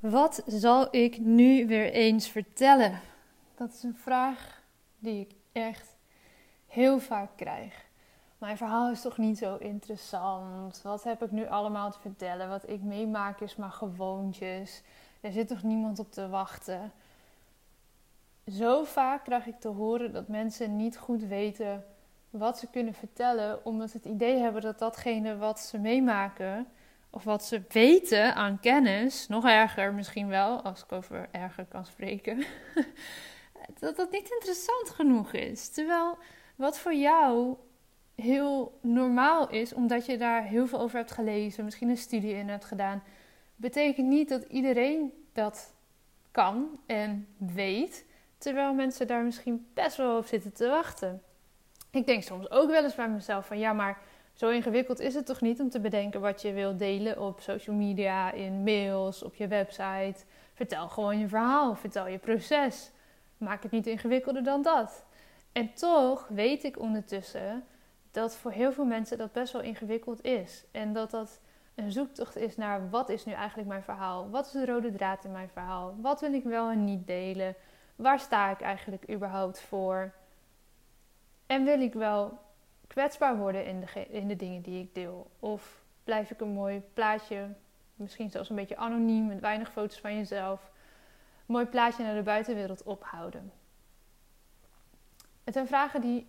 Wat zal ik nu weer eens vertellen? Dat is een vraag die ik echt heel vaak krijg. Mijn verhaal is toch niet zo interessant? Wat heb ik nu allemaal te vertellen? Wat ik meemaak is maar gewoontjes. Er zit toch niemand op te wachten? Zo vaak krijg ik te horen dat mensen niet goed weten wat ze kunnen vertellen, omdat ze het idee hebben dat datgene wat ze meemaken of wat ze weten aan kennis, nog erger misschien wel, als ik over erger kan spreken, dat dat niet interessant genoeg is. Terwijl wat voor jou heel normaal is, omdat je daar heel veel over hebt gelezen, misschien een studie in hebt gedaan, betekent niet dat iedereen dat kan en weet, terwijl mensen daar misschien best wel op zitten te wachten. Ik denk soms ook wel eens bij mezelf van ja, maar zo ingewikkeld is het toch niet om te bedenken wat je wilt delen op social media, in mails, op je website. Vertel gewoon je verhaal, vertel je proces. Maak het niet ingewikkelder dan dat. En toch weet ik ondertussen dat voor heel veel mensen dat best wel ingewikkeld is. En dat dat een zoektocht is naar wat is nu eigenlijk mijn verhaal? Wat is de rode draad in mijn verhaal? Wat wil ik wel en niet delen? Waar sta ik eigenlijk überhaupt voor? En wil ik wel kwetsbaar worden in de, in de dingen die ik deel? Of blijf ik een mooi plaatje, misschien zelfs een beetje anoniem, met weinig foto's van jezelf, een mooi plaatje naar de buitenwereld ophouden? Het zijn vragen die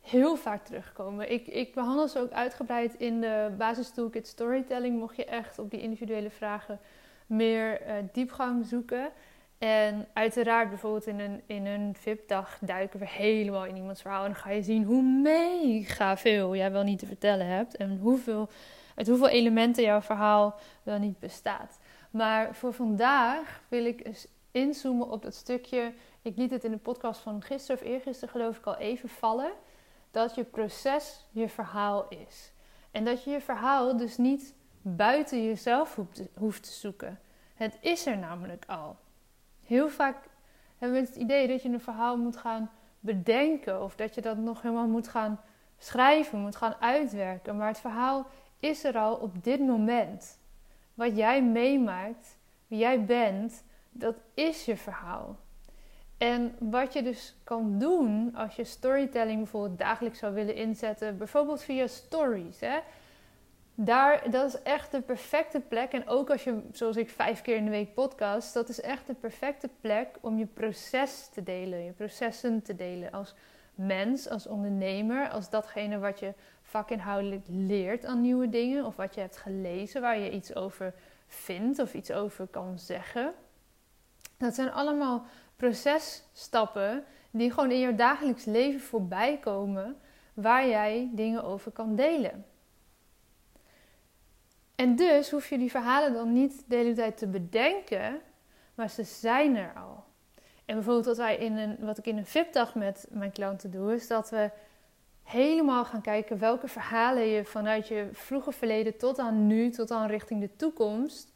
heel vaak terugkomen. Ik, ik behandel ze ook uitgebreid in de basis toolkit storytelling. Mocht je echt op die individuele vragen meer uh, diepgang zoeken. En uiteraard bijvoorbeeld in een, in een VIP-dag duiken we helemaal in iemands verhaal. En dan ga je zien hoe mega veel jij wel niet te vertellen hebt. En hoeveel, uit hoeveel elementen jouw verhaal wel niet bestaat. Maar voor vandaag wil ik eens inzoomen op dat stukje. Ik liet het in de podcast van gisteren of eergisteren geloof ik al even vallen. Dat je proces je verhaal is. En dat je je verhaal dus niet buiten jezelf hoeft te zoeken. Het is er namelijk al. Heel vaak hebben we het idee dat je een verhaal moet gaan bedenken of dat je dat nog helemaal moet gaan schrijven, moet gaan uitwerken. Maar het verhaal is er al op dit moment. Wat jij meemaakt, wie jij bent, dat is je verhaal. En wat je dus kan doen als je storytelling bijvoorbeeld dagelijks zou willen inzetten, bijvoorbeeld via stories. Hè? Daar, dat is echt de perfecte plek. En ook als je, zoals ik, vijf keer in de week podcast, dat is echt de perfecte plek om je proces te delen, je processen te delen. Als mens, als ondernemer, als datgene wat je vakinhoudelijk leert aan nieuwe dingen, of wat je hebt gelezen waar je iets over vindt of iets over kan zeggen. Dat zijn allemaal processtappen die gewoon in je dagelijks leven voorbij komen, waar jij dingen over kan delen. En dus hoef je die verhalen dan niet de hele tijd te bedenken, maar ze zijn er al. En bijvoorbeeld wat, wij in een, wat ik in een VIP-dag met mijn klanten doe, is dat we helemaal gaan kijken welke verhalen je vanuit je vroege verleden tot aan nu, tot aan richting de toekomst,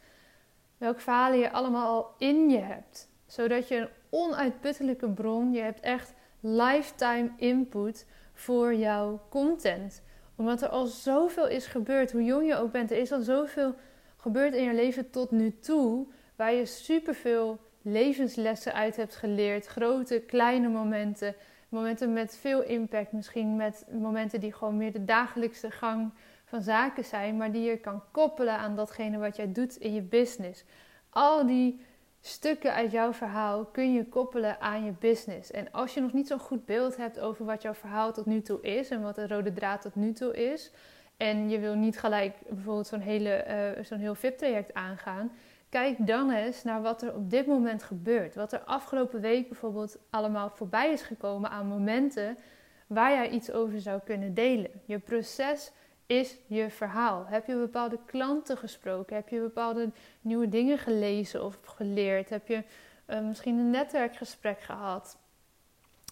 welke verhalen je allemaal al in je hebt. Zodat je een onuitputtelijke bron, je hebt echt lifetime input voor jouw content omdat er al zoveel is gebeurd, hoe jong je ook bent, er is al zoveel gebeurd in je leven tot nu toe, waar je superveel levenslessen uit hebt geleerd. Grote, kleine momenten, momenten met veel impact, misschien met momenten die gewoon meer de dagelijkse gang van zaken zijn, maar die je kan koppelen aan datgene wat jij doet in je business. Al die stukken uit jouw verhaal kun je koppelen aan je business. En als je nog niet zo'n goed beeld hebt over wat jouw verhaal tot nu toe is en wat de rode draad tot nu toe is, en je wil niet gelijk bijvoorbeeld zo'n, hele, uh, zo'n heel VIP-traject aangaan, kijk dan eens naar wat er op dit moment gebeurt. Wat er afgelopen week bijvoorbeeld allemaal voorbij is gekomen aan momenten waar jij iets over zou kunnen delen. Je proces is je verhaal? Heb je bepaalde klanten gesproken? Heb je bepaalde nieuwe dingen gelezen of geleerd? Heb je uh, misschien een netwerkgesprek gehad?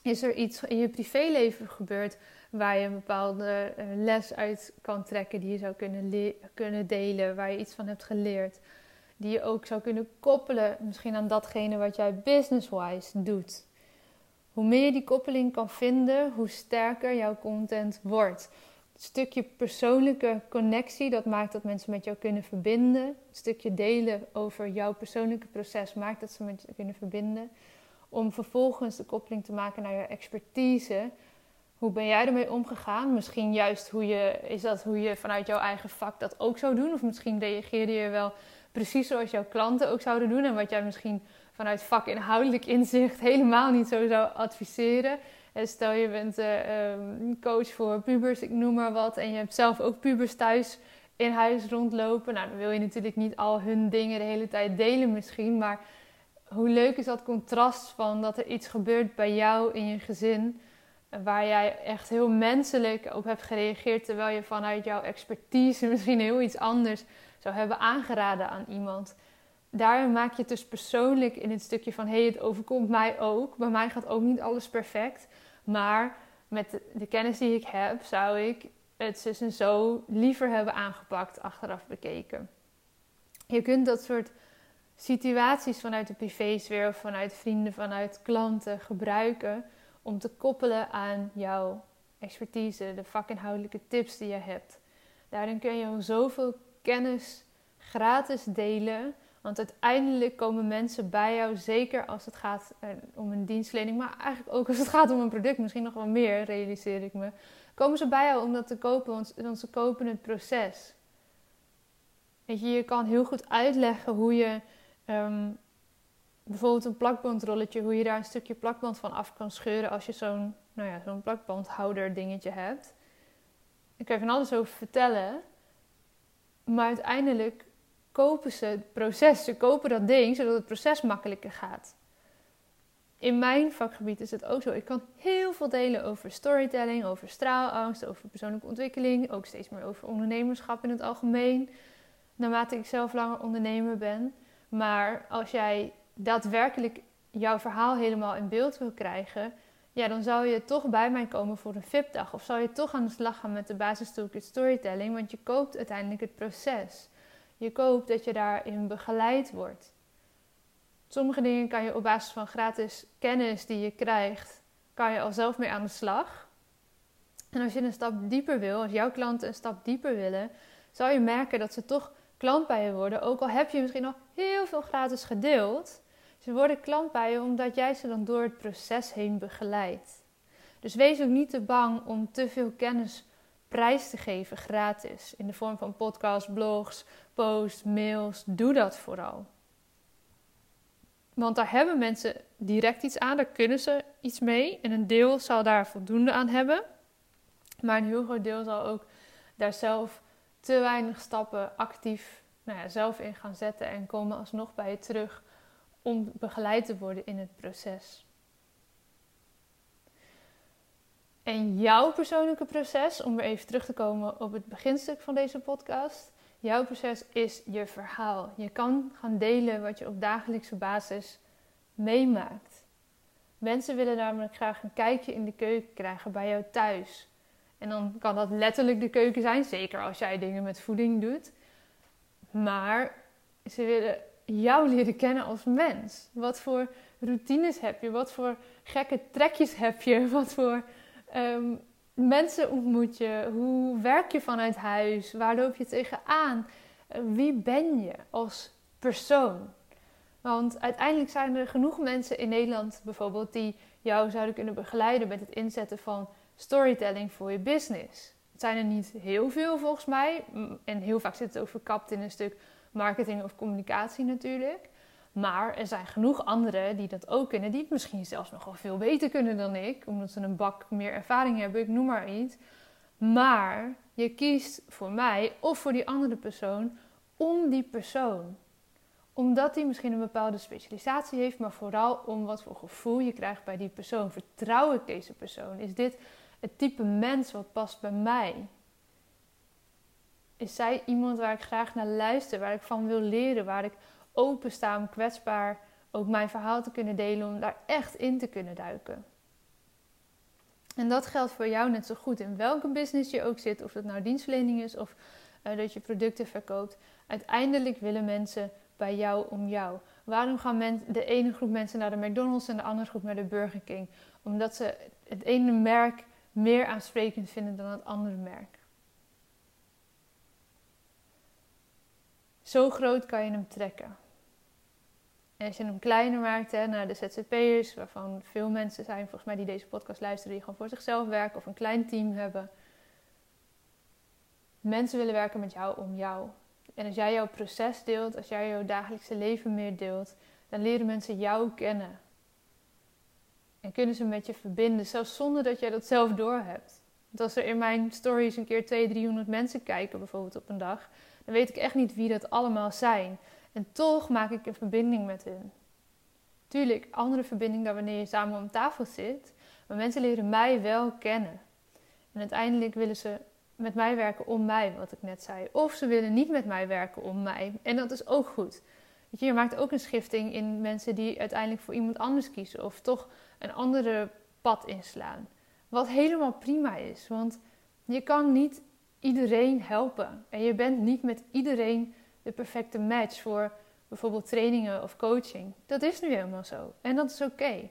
Is er iets in je privéleven gebeurd waar je een bepaalde uh, les uit kan trekken die je zou kunnen, kunnen delen, waar je iets van hebt geleerd? Die je ook zou kunnen koppelen misschien aan datgene wat jij business-wise doet. Hoe meer je die koppeling kan vinden, hoe sterker jouw content wordt. Stukje persoonlijke connectie, dat maakt dat mensen met jou kunnen verbinden. Het stukje delen over jouw persoonlijke proces maakt dat ze met je kunnen verbinden. Om vervolgens de koppeling te maken naar je expertise. Hoe ben jij ermee omgegaan? Misschien juist hoe je, is dat hoe je vanuit jouw eigen vak dat ook zou doen? Of misschien reageerde je wel precies zoals jouw klanten ook zouden doen. En wat jij misschien vanuit vakinhoudelijk inzicht helemaal niet zo zou adviseren. Stel je bent uh, coach voor pubers, ik noem maar wat. En je hebt zelf ook pubers thuis in huis rondlopen. Nou, dan wil je natuurlijk niet al hun dingen de hele tijd delen misschien. Maar hoe leuk is dat contrast van dat er iets gebeurt bij jou in je gezin. Waar jij echt heel menselijk op hebt gereageerd. Terwijl je vanuit jouw expertise misschien heel iets anders zou hebben aangeraden aan iemand. Daarin maak je het dus persoonlijk in het stukje van: hé, hey, het overkomt mij ook. Bij mij gaat ook niet alles perfect. Maar met de, kennis die ik heb, zou ik het zus en zo liever hebben aangepakt, achteraf bekeken. Je kunt dat soort situaties vanuit de privésfeer of vanuit vrienden, vanuit klanten gebruiken om te koppelen aan jouw expertise, de vakinhoudelijke tips die je hebt. Daarin kun je zoveel kennis gratis delen. Want uiteindelijk komen mensen bij jou, zeker als het gaat eh, om een dienstlening, maar eigenlijk ook als het gaat om een product, misschien nog wel meer, realiseer ik me. Komen ze bij jou om dat te kopen, want, ze kopen het proces. Je, kan heel goed uitleggen hoe je ehm, bijvoorbeeld een plakbandrolletje, hoe je daar een stukje plakband van af kan scheuren als je zo'n nou ja, plakbandhouder dingetje hebt. Ik kan je van alles over vertellen. Maar uiteindelijk kopen ze het proces. Ze kopen dat ding zodat het proces makkelijker gaat. In mijn vakgebied is het ook zo. Ik kan heel veel delen over storytelling, over straalangst, over persoonlijke ontwikkeling. Ook steeds meer over ondernemerschap in het algemeen. Naarmate ik zelf langer ondernemer ben. Maar als jij daadwerkelijk jouw verhaal helemaal in beeld wil krijgen, ja, dan zou je toch bij mij komen voor een VIP-dag. Of zou je toch aan de slag gaan met de basis toolkit storytelling, want je koopt uiteindelijk het proces. Je koopt dat je daarin begeleid wordt. Sommige dingen kan je op basis van gratis kennis die je krijgt, kan je al zelf mee aan de slag. En als je een stap dieper wil, als jouw klanten een stap dieper willen, zal je merken dat ze toch klant bij je worden. Ook al heb je misschien al heel veel gratis gedeeld, ze worden klant bij je omdat jij ze dan door het proces heen begeleidt. Dus wees ook niet te bang om te veel kennis prijs te geven gratis. In de vorm van podcasts, blogs, posts, mails. Doe dat vooral. Want daar hebben mensen direct iets aan, daar kunnen ze iets mee. En een deel zal daar voldoende aan hebben. Maar een heel groot deel zal ook daar zelf te weinig stappen actief nou ja, zelf in gaan zetten en komen alsnog bij je terug om begeleid te worden in het proces. En jouw persoonlijke proces, om weer even terug te komen op het beginstuk van deze podcast. Jouw proces is je verhaal. Je kan gaan delen wat je op dagelijkse basis meemaakt. Mensen willen namelijk graag een kijkje in de keuken krijgen bij jou thuis. En dan kan dat letterlijk de keuken zijn, zeker als jij dingen met voeding doet. Maar ze willen jou leren kennen als mens. Wat voor routines heb je? Wat voor gekke trekjes heb je? Wat voor um, mensen ontmoet je? Hoe werk je vanuit huis? Waar loop je tegenaan? Uh, wie ben je als persoon? Want uiteindelijk zijn er genoeg mensen in Nederland bijvoorbeeld die jou zouden kunnen begeleiden met het inzetten van storytelling voor je business. Het zijn er niet heel veel volgens mij. En heel vaak zit het ook verkapt in een stuk marketing of communicatie natuurlijk. Maar er zijn genoeg anderen die dat ook kunnen, die het misschien zelfs nog veel beter kunnen dan ik, omdat ze een bak meer ervaring hebben, ik noem maar iets. Maar je kiest voor mij of voor die andere persoon om die persoon. Omdat die misschien een bepaalde specialisatie heeft, maar vooral om wat voor gevoel je krijgt bij die persoon. Vertrouw ik deze persoon? Is dit het type mens wat past bij mij? Is zij iemand waar ik graag naar luister, waar ik van wil leren, waar ik openstaan om kwetsbaar ook mijn verhaal te kunnen delen, om daar echt in te kunnen duiken. En dat geldt voor jou net zo goed in welke business je ook zit, of dat nou dienstverlening is of eh, dat je producten verkoopt. Uiteindelijk willen mensen bij jou om jou. Waarom gaan de ene groep mensen naar de McDonald's en de andere groep naar de Burger King? Omdat ze het ene merk meer aansprekend vinden dan het andere merk. Zo groot kan je hem trekken. En als je hem kleiner maakt hè, naar de ZZP'ers, waarvan veel mensen zijn volgens mij die deze podcast luisteren, die gewoon voor zichzelf werken of een klein team hebben. Mensen willen werken met jou om jou. En als jij jouw proces deelt, als jij jouw dagelijkse leven meer deelt, dan leren mensen jou kennen. En kunnen ze met je verbinden, zelfs zonder dat jij dat zelf doorhebt. Want als er in mijn stories een keer 200, 300 mensen kijken, bijvoorbeeld op een dag, dan weet ik echt niet wie dat allemaal zijn. En toch maak ik een verbinding met hun. Tuurlijk, andere verbinding dan wanneer je samen om tafel zit. Maar mensen leren mij wel kennen. En uiteindelijk willen ze met mij werken om mij, wat ik net zei. Of ze willen niet met mij werken om mij. En dat is ook goed. Je, je maakt ook een schifting in mensen die uiteindelijk voor iemand anders kiezen. Of toch een andere pad inslaan. Wat helemaal prima is. Want je kan niet iedereen helpen. En je bent niet met iedereen de perfecte match voor bijvoorbeeld trainingen of coaching. Dat is nu helemaal zo. En dat is oké.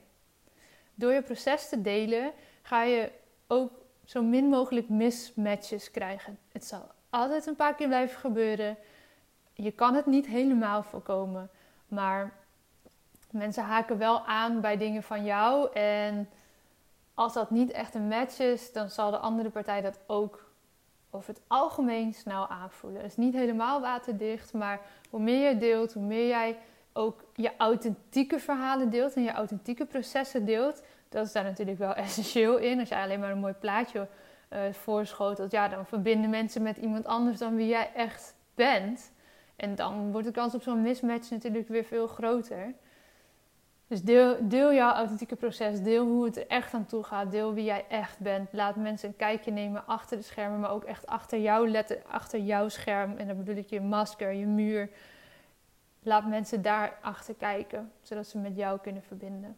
Door je proces te delen ga je ook zo min mogelijk mismatches krijgen. Het zal altijd een paar keer blijven gebeuren. Je kan het niet helemaal voorkomen. Maar mensen haken wel aan bij dingen van jou. En als dat niet echt een match is, dan zal de andere partij dat ook over het algemeen snel aanvoelen. Het is niet helemaal waterdicht, maar hoe meer je deelt, hoe meer jij ook je authentieke verhalen deelt en je authentieke processen deelt. Dat is daar natuurlijk wel essentieel in. Als je alleen maar een mooi plaatje uh, voorschotelt, ja, dan verbinden mensen met iemand anders dan wie jij echt bent. En dan wordt de kans op zo'n mismatch natuurlijk weer veel groter. Dus deel, deel jouw authentieke proces. Deel hoe het er echt aan toe gaat. Deel wie jij echt bent. Laat mensen een kijkje nemen achter de schermen, maar ook echt achter jouw letter, achter jouw scherm. En dan bedoel ik je masker, je muur. Laat mensen daar achter kijken, zodat ze met jou kunnen verbinden.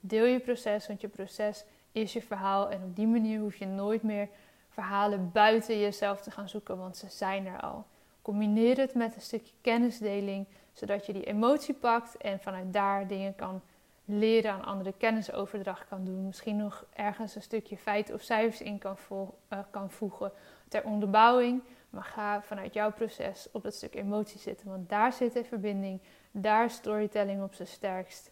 Deel je proces, want je proces is je verhaal. En op die manier hoef je nooit meer verhalen buiten jezelf te gaan zoeken, want ze zijn er al. Combineer het met een stukje kennisdeling zodat je die emotie pakt en vanuit daar dingen kan leren, aan andere kennisoverdracht kan doen. Misschien nog ergens een stukje feiten of cijfers in kan, uh, kan voegen ter onderbouwing. Maar ga vanuit jouw proces op dat stuk emotie zitten. Want daar zit de verbinding, daar is storytelling op zijn sterkst.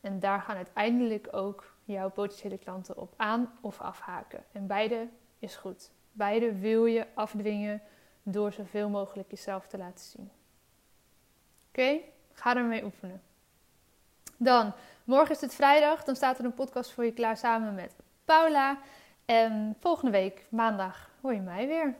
En daar gaan uiteindelijk ook jouw potentiële klanten op aan of afhaken. En beide is goed. Beide wil je afdwingen door zoveel mogelijk jezelf te laten zien. Oké, ga ermee oefenen. Dan, morgen is het vrijdag. Dan staat er een podcast voor je klaar samen met Paula. En volgende week, maandag, hoor je mij weer.